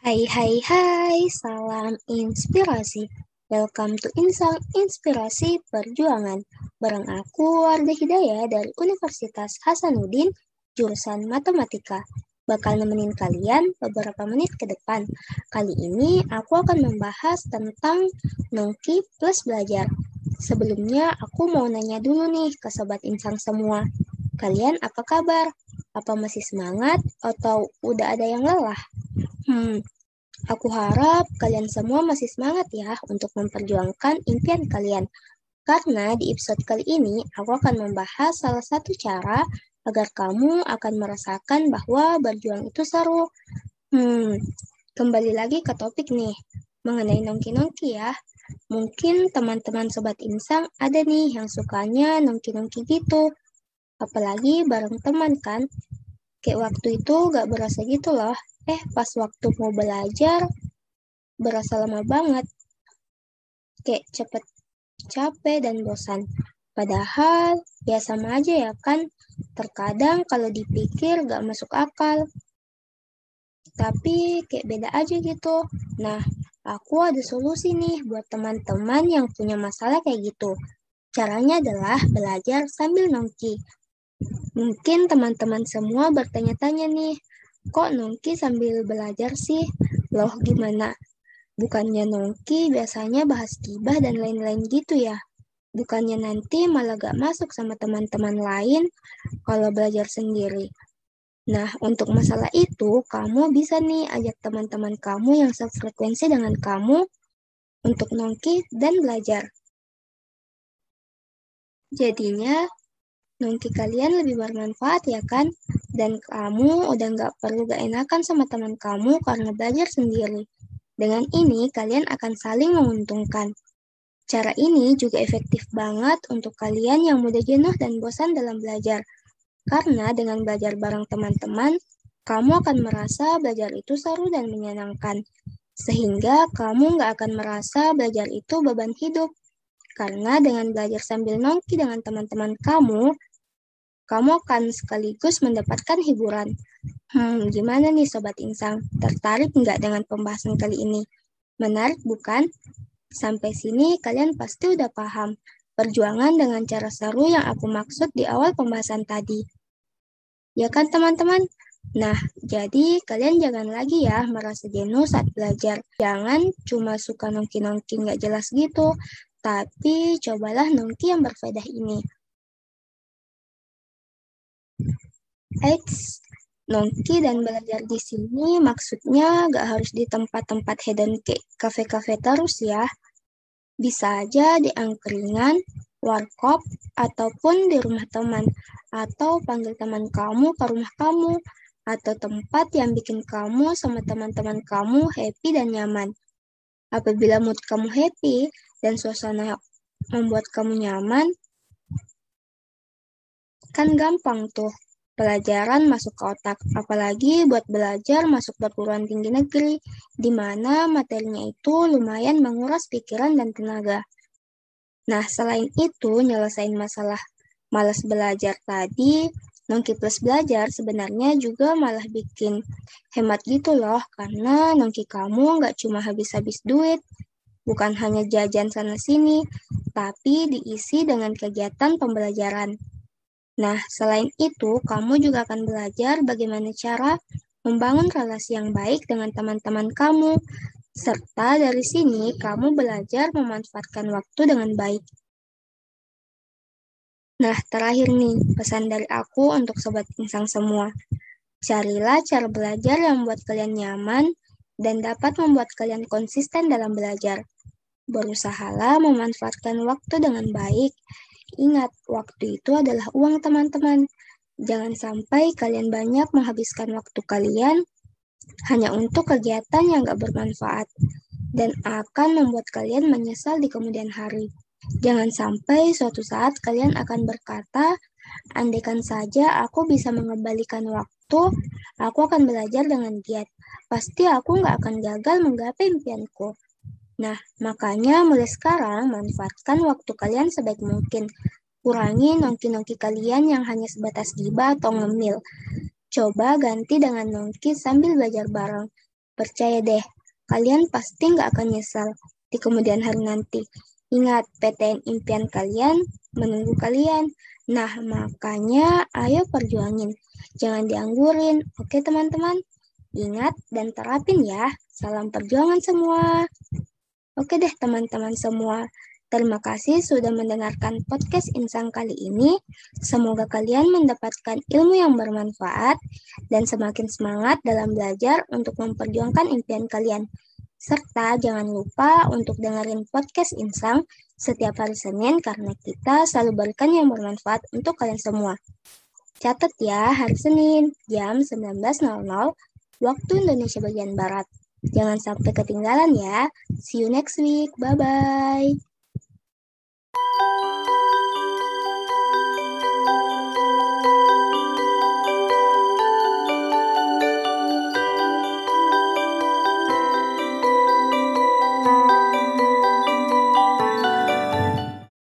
Hai hai hai, salam inspirasi. Welcome to Insang Inspirasi Perjuangan. Bareng aku Wardah Hidayah dari Universitas Hasanuddin, jurusan Matematika. Bakal nemenin kalian beberapa menit ke depan. Kali ini aku akan membahas tentang nongki plus belajar. Sebelumnya aku mau nanya dulu nih ke sobat insang semua. Kalian apa kabar? Apa masih semangat atau udah ada yang lelah? Hmm, aku harap kalian semua masih semangat ya untuk memperjuangkan impian kalian. Karena di episode kali ini aku akan membahas salah satu cara agar kamu akan merasakan bahwa berjuang itu seru. Hmm, kembali lagi ke topik nih, mengenai nongki-nongki ya. Mungkin teman-teman sobat insang ada nih yang sukanya nongki-nongki gitu. Apalagi bareng teman kan. Kayak waktu itu gak berasa gitu loh. Eh, pas waktu mau belajar, berasa lama banget. Kayak cepet capek dan bosan. Padahal, ya sama aja ya kan. Terkadang kalau dipikir gak masuk akal. Tapi kayak beda aja gitu. Nah, aku ada solusi nih buat teman-teman yang punya masalah kayak gitu. Caranya adalah belajar sambil nongki. Mungkin teman-teman semua bertanya-tanya nih, Kok nongki sambil belajar sih? Loh gimana? Bukannya nongki biasanya bahas gibah dan lain-lain gitu ya? Bukannya nanti malah gak masuk sama teman-teman lain kalau belajar sendiri. Nah, untuk masalah itu, kamu bisa nih ajak teman-teman kamu yang sefrekuensi dengan kamu untuk nongki dan belajar. Jadinya, nongki kalian lebih bermanfaat ya kan? Dan kamu udah nggak perlu gak enakan sama teman kamu karena belajar sendiri. Dengan ini, kalian akan saling menguntungkan. Cara ini juga efektif banget untuk kalian yang mudah jenuh dan bosan dalam belajar. Karena dengan belajar bareng teman-teman, kamu akan merasa belajar itu seru dan menyenangkan. Sehingga kamu nggak akan merasa belajar itu beban hidup. Karena dengan belajar sambil nongki dengan teman-teman kamu, kamu akan sekaligus mendapatkan hiburan. Hmm, gimana nih Sobat Insang? Tertarik nggak dengan pembahasan kali ini? Menarik bukan? Sampai sini kalian pasti udah paham perjuangan dengan cara seru yang aku maksud di awal pembahasan tadi. Ya kan teman-teman? Nah, jadi kalian jangan lagi ya merasa jenuh saat belajar. Jangan cuma suka nongki-nongki nggak jelas gitu, tapi cobalah nongki yang berfaedah ini. Eits, nongki dan belajar di sini maksudnya gak harus di tempat-tempat kayak kafe-kafe terus ya. Bisa aja di angkringan, warkop, ataupun di rumah teman, atau panggil teman kamu ke rumah kamu, atau tempat yang bikin kamu sama teman-teman kamu happy dan nyaman. Apabila mood kamu happy dan suasana membuat kamu nyaman, kan gampang tuh pelajaran masuk ke otak, apalagi buat belajar masuk perguruan tinggi negeri, di mana materinya itu lumayan menguras pikiran dan tenaga. Nah, selain itu, nyelesain masalah malas belajar tadi, Nongki Plus Belajar sebenarnya juga malah bikin hemat gitu loh, karena Nongki kamu nggak cuma habis-habis duit, bukan hanya jajan sana-sini, tapi diisi dengan kegiatan pembelajaran. Nah, selain itu, kamu juga akan belajar bagaimana cara membangun relasi yang baik dengan teman-teman kamu, serta dari sini kamu belajar memanfaatkan waktu dengan baik. Nah, terakhir nih, pesan dari aku untuk sobat insang semua. Carilah cara belajar yang membuat kalian nyaman dan dapat membuat kalian konsisten dalam belajar. Berusahalah memanfaatkan waktu dengan baik Ingat, waktu itu adalah uang teman-teman. Jangan sampai kalian banyak menghabiskan waktu kalian hanya untuk kegiatan yang gak bermanfaat dan akan membuat kalian menyesal di kemudian hari. Jangan sampai suatu saat kalian akan berkata, andaikan saja aku bisa mengembalikan waktu, aku akan belajar dengan giat. Pasti aku nggak akan gagal menggapai impianku. Nah, makanya mulai sekarang manfaatkan waktu kalian sebaik mungkin. Kurangi nongki-nongki kalian yang hanya sebatas gibah atau ngemil. Coba ganti dengan nongki sambil belajar bareng. Percaya deh, kalian pasti nggak akan nyesal di kemudian hari nanti. Ingat, PTN impian kalian menunggu kalian. Nah, makanya ayo perjuangin. Jangan dianggurin, oke teman-teman? Ingat dan terapin ya. Salam perjuangan semua. Oke deh teman-teman semua. Terima kasih sudah mendengarkan podcast Insang kali ini. Semoga kalian mendapatkan ilmu yang bermanfaat dan semakin semangat dalam belajar untuk memperjuangkan impian kalian. Serta jangan lupa untuk dengerin podcast Insang setiap hari Senin karena kita selalu berikan yang bermanfaat untuk kalian semua. Catat ya, hari Senin jam 19.00 waktu Indonesia bagian Barat. Jangan sampai ketinggalan ya. See you next week. Bye-bye.